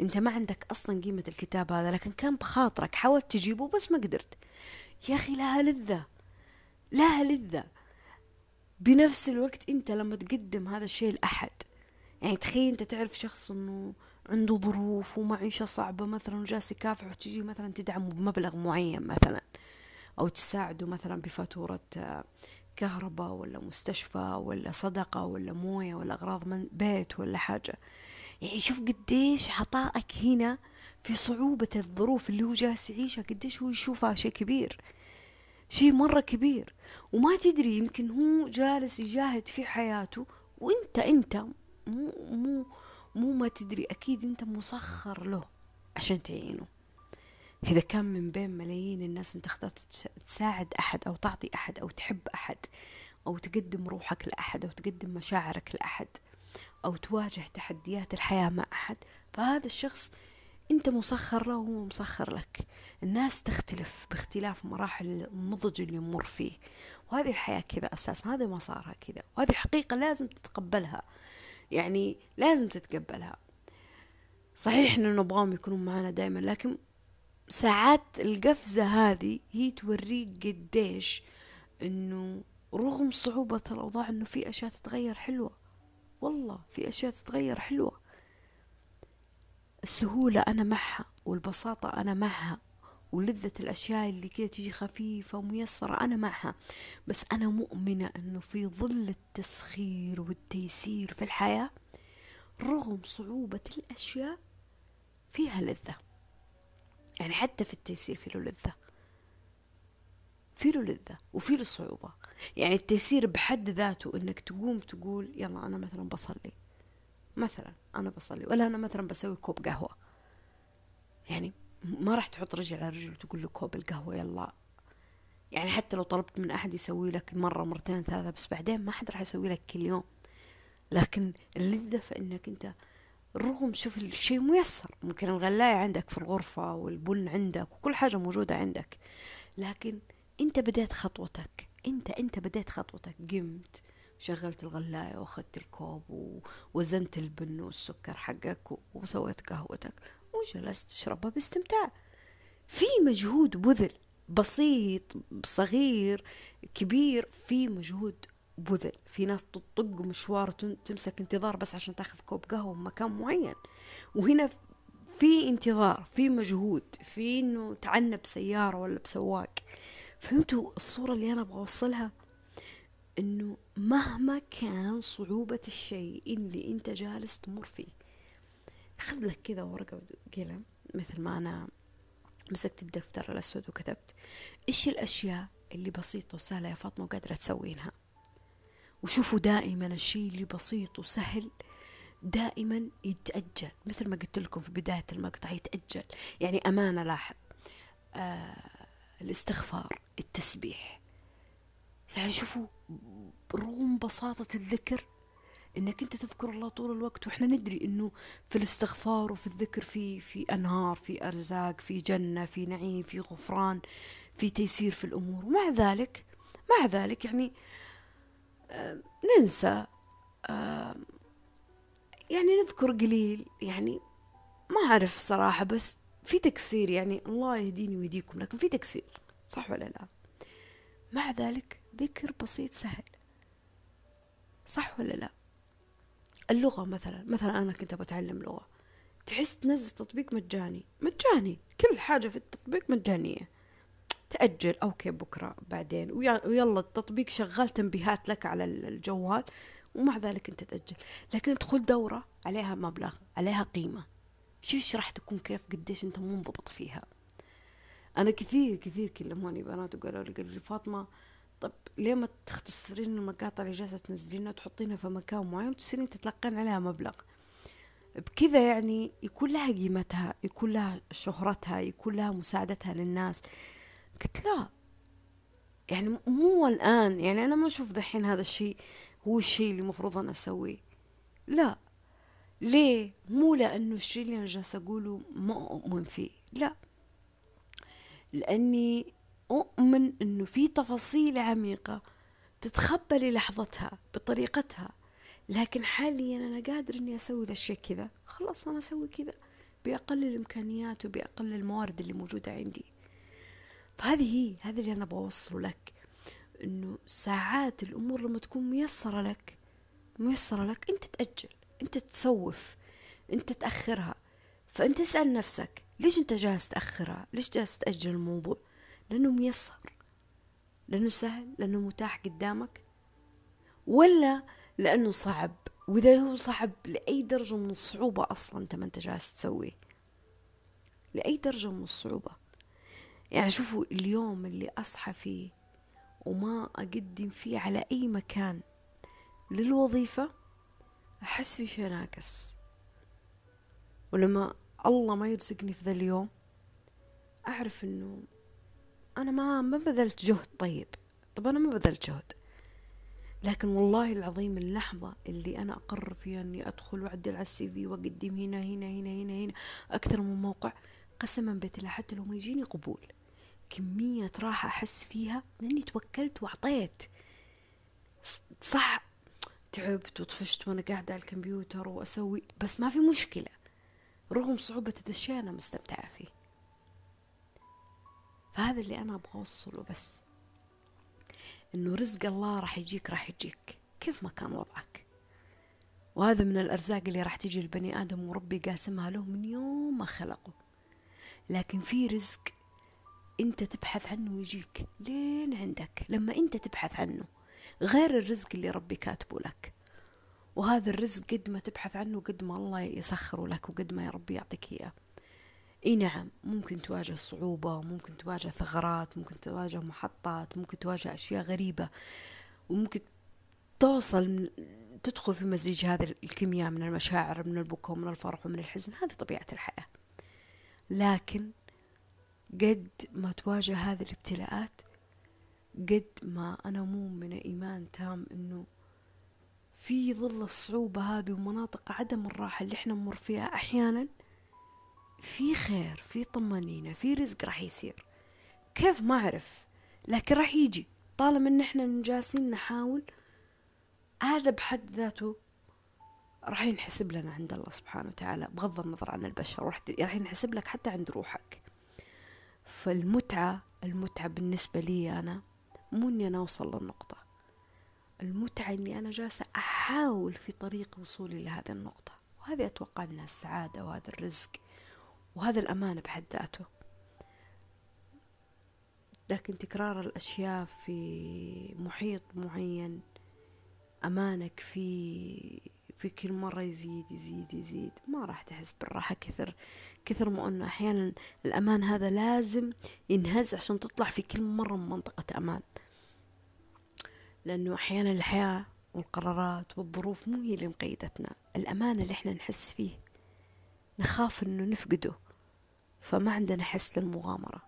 أنت ما عندك أصلا قيمة الكتاب هذا لكن كان بخاطرك حاولت تجيبه بس ما قدرت. يا أخي لها لذة لها لذة بنفس الوقت أنت لما تقدم هذا الشيء لأحد. يعني تخيل أنت تعرف شخص أنه عنده ظروف ومعيشة صعبة مثلا وجالس يكافح وتجي مثلا تدعمه بمبلغ معين مثلا أو تساعده مثلا بفاتورة كهرباء ولا مستشفى ولا صدقة ولا موية ولا أغراض من بيت ولا حاجة. يعني شوف قديش عطائك هنا في صعوبة الظروف اللي هو جالس يعيشها قديش هو يشوفها شيء كبير شيء مرة كبير. وما تدري يمكن هو جالس يجاهد في حياته وانت انت مو مو مو ما تدري أكيد انت مسخر له عشان تعينه. إذا كان من بين ملايين الناس أنت اخترت تساعد أحد أو تعطي أحد أو تحب أحد أو تقدم روحك لأحد أو تقدم مشاعرك لأحد أو تواجه تحديات الحياة مع أحد فهذا الشخص أنت مسخر له وهو مسخر لك. الناس تختلف باختلاف مراحل النضج اللي يمر فيه. وهذه الحياة كذا أساسا هذا مسارها كذا. وهذه حقيقة لازم تتقبلها. يعني لازم تتقبلها. صحيح انه نبغاهم يكونوا معنا دائما لكن ساعات القفزة هذه هي توريك قديش إنه رغم صعوبة الأوضاع إنه في أشياء تتغير حلوة. والله في أشياء تتغير حلوة. السهولة أنا معها والبساطة أنا معها ولذة الأشياء اللي كده تيجي خفيفة وميسرة أنا معها. بس أنا مؤمنة أنه في ظل التسخير والتيسير في الحياة رغم صعوبة الأشياء فيها لذة. يعني حتى في التيسير في له لذة. في له لذة وفي له صعوبة. يعني التيسير بحد ذاته إنك تقوم تقول يلا أنا مثلا بصلي. مثلا أنا بصلي ولا أنا مثلا بسوي كوب قهوة. يعني ما راح تحط رجل على رجل وتقول له كوب القهوة يلا. يعني حتى لو طلبت من أحد يسوي لك مرة مرتين ثلاثة بس بعدين ما حد راح يسوي لك كل يوم. لكن اللذة فإنك أنت رغم شوف الشيء ميسر. ممكن الغلاية عندك في الغرفة والبن عندك وكل حاجة موجودة عندك. لكن أنت بديت خطوتك. أنت أنت بديت خطوتك. قمت. شغلت الغلاية وأخذت الكوب ووزنت البن والسكر حقك وسويت قهوتك وجلست تشربها باستمتاع. في مجهود بذل بسيط صغير كبير في مجهود بذل. في ناس تطق مشوار تمسك انتظار بس عشان تاخذ كوب قهوة بمكان معين. وهنا في انتظار في مجهود في إنه تعنى بسيارة ولا بسواق. فهمتوا الصورة اللي أنا أبغى أوصلها؟ إنه مهما كان صعوبة الشيء اللي أنت جالس تمر فيه. خذ لك كذا ورقة وقلم مثل ما أنا مسكت الدفتر الأسود وكتبت. إيش الأشياء اللي بسيطة وسهلة يا فاطمة وقادرة تسوينها؟ وشوفوا دائما الشيء اللي بسيط وسهل دائما يتأجل. مثل ما قلت لكم في بداية المقطع يتأجل. يعني أمانة لاحظ آه الاستغفار التسبيح. يعني شوفوا رغم بساطة الذكر إنك أنت تذكر الله طول الوقت وإحنا ندري إنه في الاستغفار وفي الذكر في في أنهار في أرزاق في جنة في نعيم في غفران في تيسير في الأمور. ومع ذلك مع ذلك يعني آه ننسى آه يعني نذكر قليل يعني ما أعرف صراحة بس في تكسير يعني الله يهديني ويهديكم لكن في تكسير صح ولا لا؟ مع ذلك ذكر بسيط سهل. صح ولا لا؟ اللغة مثلا مثلا أنا كنت بتعلم لغة. تحس تنزل تطبيق مجاني. مجاني. كل حاجة في التطبيق مجانية. تأجل أوكي بكرة بعدين. ويلا التطبيق شغال تنبيهات لك على الجوال ومع ذلك أنت تأجل. لكن تدخل دورة عليها مبلغ عليها قيمة. شوف راح تكون كيف؟ قديش أنت منضبط فيها؟ أنا كثير كثير كلموني بنات وقالوا لي قالوا لي فاطمة طب ليه ما تختصرين المقاطع اللي جالسة تنزلينها وتحطينها في مكان معين وتصيرين تتلقين عليها مبلغ؟ بكذا يعني يكون لها قيمتها يكون لها شهرتها يكون لها مساعدتها للناس. قلت لا. يعني مو الآن. يعني أنا ما أشوف دحين هذا الشيء هو الشيء اللي المفروض أنا أسويه. لا. ليه؟ مو لأنه الشيء اللي أنا جالسة أقوله ما أؤمن فيه. لا. لأني أؤمن أنه في تفاصيل عميقة تتخبى للحظتها بطريقتها. لكن حاليا أنا قادر أني أسوي ذا الشيء كذا. خلاص أنا أسوي كذا بأقل الإمكانيات وبأقل الموارد اللي موجودة عندي. فهذه هي هذا اللي أنا بوصله لك أنه ساعات الأمور لما تكون ميسرة لك ميسرة لك أنت تأجل أنت تسوف أنت تأخرها. فأنت اسأل نفسك ليش أنت جالس تأخرها؟ ليش جالس تأجل الموضوع؟ لأنه ميسر لأنه سهل لأنه متاح قدامك ولا لأنه صعب؟ وإذا هو صعب لأي درجة من الصعوبة أصلا أنت ما أنت جالس تسويه. لأي درجة من الصعوبة. يعني شوفوا اليوم اللي أصحى فيه وما أقدم فيه على أي مكان للوظيفة أحس في شيء ناقص. ولما الله ما يرزقني في ذا اليوم أعرف إنه أنا ما ما بذلت جهد طيب. طب أنا ما بذلت جهد. لكن والله العظيم اللحظة اللي أنا أقرر فيها إني أدخل وأعدل على السي في وأقدم هنا هنا هنا هنا هنا أكثر من موقع قسما بالله حتى لو ما يجيني قبول كمية راحة أحس فيها لأني توكلت وأعطيت. صح. تعبت وطفشت وأنا قاعدة على الكمبيوتر وأسوي بس ما في مشكلة. رغم صعوبة الأشياء أنا مستمتعة فيه فهذا اللي أنا أبغى أوصله بس إنه رزق الله راح يجيك راح يجيك كيف ما كان وضعك. وهذا من الأرزاق اللي راح تجي لبني آدم وربي قاسمها له من يوم ما خلقه. لكن في رزق أنت تبحث عنه ويجيك لين عندك لما أنت تبحث عنه غير الرزق اللي ربي كاتبه لك. وهذا الرزق قد ما تبحث عنه قد ما الله يسخره لك وقد ما يا ربي يعطيك إياه. إي نعم ممكن تواجه صعوبة ممكن تواجه ثغرات ممكن تواجه محطات ممكن تواجه أشياء غريبة وممكن توصل من تدخل في مزيج هذه الكيمياء من المشاعر من البكاء من الفرح ومن الحزن. هذه طبيعة الحياة. لكن قد ما تواجه هذه الابتلاءات قد ما أنا مؤمنة إيمان تام إنه في ظل الصعوبة هذه ومناطق عدم الراحة اللي إحنا نمر فيها أحيانا في خير في طمانينة في رزق راح يصير. كيف؟ ما أعرف. لكن راح يجي. طالما إن إحنا جالسين نحاول هذا بحد ذاته راح ينحسب لنا عند الله سبحانه وتعالى. بغض النظر عن البشر راح ينحسب لك حتى عند روحك. فالمتعة المتعة بالنسبة لي أنا مو إني أنا أوصل للنقطة. المتعة إني أنا جالسة أحاول في طريق وصولي لهذه النقطة. وهذه أتوقع أنها السعادة وهذا الرزق. وهذا الأمان بحد ذاته. لكن تكرار الأشياء في محيط معين أمانك في في كل مرة يزيد يزيد يزيد ما راح تحس بالراحة كثر كثر ما أنه أحيانا الأمان هذا لازم ينهز عشان تطلع في كل مرة من منطقة أمان. لأنه أحيانا الحياة والقرارات والظروف مو هي اللي مقيدتنا. الأمان اللي إحنا نحس فيه نخاف أنه نفقده. فما عندنا حس للمغامرة.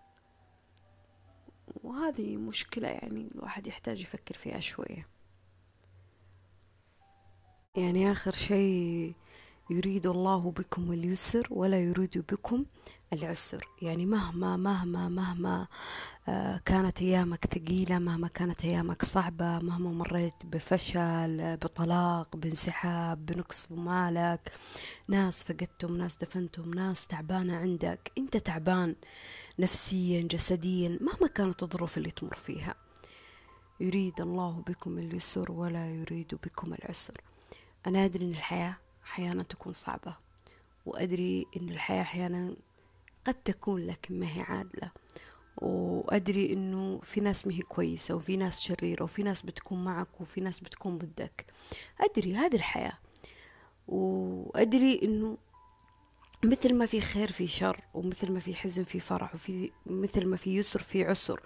وهذه مشكلة يعني الواحد يحتاج يفكر فيها شوية. يعني آخر شيء يريد الله بكم اليسر ولا يريد بكم العسر. يعني مهما مهما مهما آه، كانت أيامك ثقيلة مهما كانت أيامك صعبة مهما مريت بفشل بطلاق بانسحاب بنقص في مالك ناس فقدتم ناس دفنتم ناس تعبانة عندك. أنت تعبان نفسيا جسديا مهما كانت الظروف اللي تمر فيها. يريد الله بكم اليسر ولا يريد بكم العسر. أنا أدري إن الحياة أحيانا تكون صعبة وأدري إن الحياة أحيانا قد تكون لكن ما هي عادلة. وأدري إنه في ناس ما هي كويسة وفي ناس شريرة وفي ناس بتكون معك وفي ناس بتكون ضدك. أدري هذه الحياة. وأدري إنه مثل ما في خير في شر ومثل ما في حزن في فرح وفي مثل ما في يسر في عسر.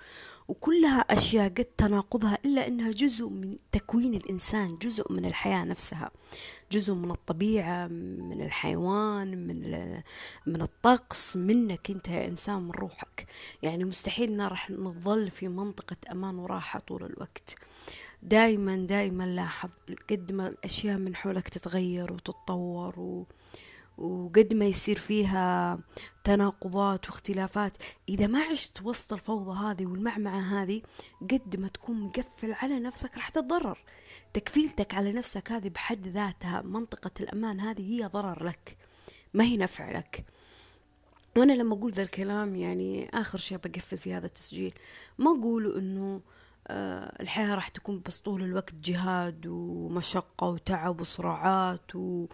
وكلها أشياء قد تناقضها إلا أنها جزء من تكوين الإنسان جزء من الحياة نفسها. جزء من الطبيعة من الحيوان من من الطقس منك أنت يا إنسان من روحك. يعني مستحيل راح نظل في منطقة أمان وراحة طول الوقت. دائما دائما لاحظ قد ما الأشياء من حولك تتغير وتتطور و... وقد ما يصير فيها تناقضات واختلافات. إذا ما عشت وسط الفوضى هذه والمعمعة هذه قد ما تكون مقفل على نفسك راح تتضرر. تكفيلتك على نفسك هذه بحد ذاتها منطقة الأمان هذه هي ضرر لك ما هي نفع لك. وأنا لما أقول ذا الكلام يعني آخر شيء بقفل في هذا التسجيل ما أقول إنه آه الحياة راح تكون بس طول الوقت جهاد ومشقة وتعب وصراعات و...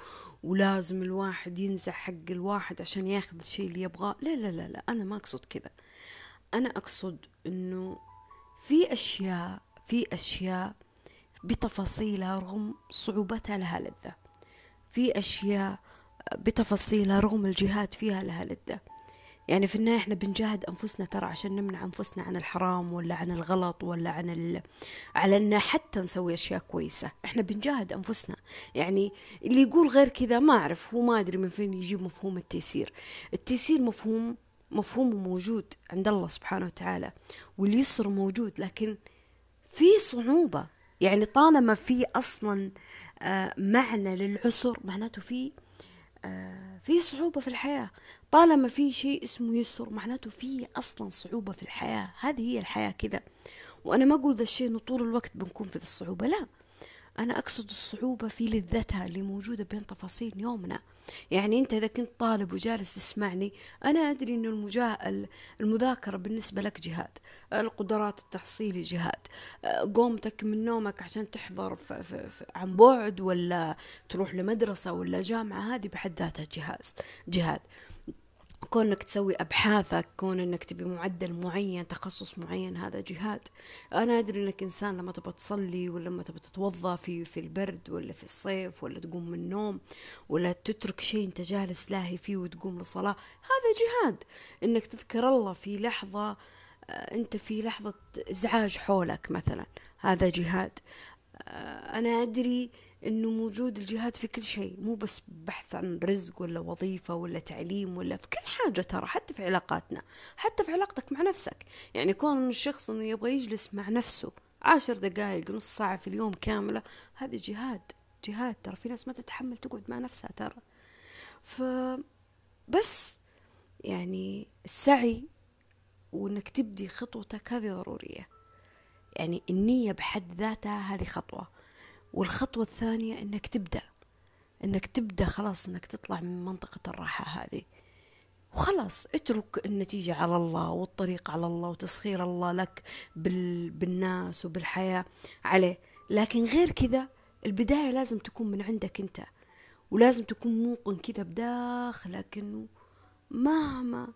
ولازم الواحد ينزع حق الواحد عشان ياخذ الشيء اللي يبغاه. لا لا لا لا أنا ما أقصد كذا. أنا أقصد إنه في أشياء في أشياء بتفاصيلها رغم صعوبتها لها لذة. في أشياء بتفاصيلها رغم الجهاد فيها لها لذة. يعني في النهاية إحنا بنجاهد أنفسنا ترى عشان نمنع أنفسنا عن الحرام ولا عن الغلط ولا عن ال... على أن حتى نسوي أشياء كويسة. إحنا بنجاهد أنفسنا. يعني اللي يقول غير كذا ما أعرف. هو ما أدري من فين يجيب مفهوم التيسير. التيسير مفهوم مفهومه موجود عند الله سبحانه وتعالى واليسر موجود لكن في صعوبة. يعني طالما في أصلا آه، معنى للعسر معناته في آه، في صعوبة في الحياة. طالما في شيء اسمه يسر معناته في أصلا صعوبة في الحياة. هذه هي الحياة كذا. وأنا ما أقول ذا الشيء إنه طول الوقت بنكون في الصعوبة لا. أنا أقصد الصعوبة في لذتها اللي موجودة بين تفاصيل يومنا. يعني أنت إذا كنت طالب وجالس تسمعني أنا أدري أن المجا... المذاكرة بالنسبة لك جهاد القدرات التحصيلي جهاد قومتك من نومك عشان تحضر ف... ف... ف... عن بعد ولا تروح لمدرسة ولا جامعة هذه بحد ذاتها جهاز جهاد. كون انك تسوي أبحاثك كون إنك تبي معدل معين تخصص معين هذا جهاد. أنا أدري إنك إنسان لما تبغى تصلي ولا لما تبغى تتوضأ في في البرد ولا في الصيف ولا تقوم من النوم ولا تترك شيء أنت جالس لاهي فيه وتقوم للصلاة هذا جهاد. إنك تذكر الله في لحظة آه، أنت في لحظة إزعاج حولك مثلا هذا جهاد. آه، أنا أدري إنه موجود الجهاد في كل شيء مو بس بحث عن رزق ولا وظيفة ولا تعليم ولا في كل حاجة ترى حتى في علاقاتنا حتى في علاقتك مع نفسك. يعني كون الشخص إنه يبغى يجلس مع نفسه عشر دقائق نص ساعة في اليوم كاملة هذا جهاد جهاد ترى في ناس ما تتحمل تقعد مع نفسها ترى. ف بس يعني السعي وإنك تبدي خطوتك هذه ضرورية. يعني النية بحد ذاتها هذه خطوة. والخطوة الثانية إنك تبدأ. إنك تبدأ خلاص إنك تطلع من منطقة الراحة هذه. وخلاص اترك النتيجة على الله والطريق على الله وتسخير الله لك بال... بالناس وبالحياة عليه. لكن غير كذا البداية لازم تكون من عندك أنت. ولازم تكون موقن كذا بداخلك إنه مهما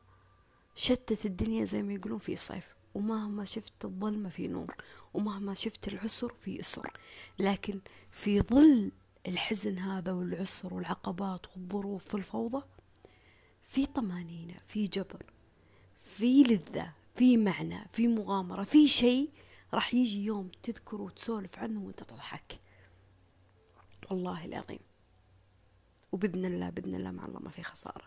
شتت الدنيا زي ما يقولون في صيف. ومهما شفت الظلمة في نور ومهما شفت العسر في يسر. لكن في ظل الحزن هذا والعسر والعقبات والظروف والفوضى في طمانينة في جبر في لذة في معنى في مغامرة في شيء راح يجي يوم تذكره وتسولف عنه وانت تضحك والله العظيم. وبإذن الله بإذن الله مع الله ما في خسارة.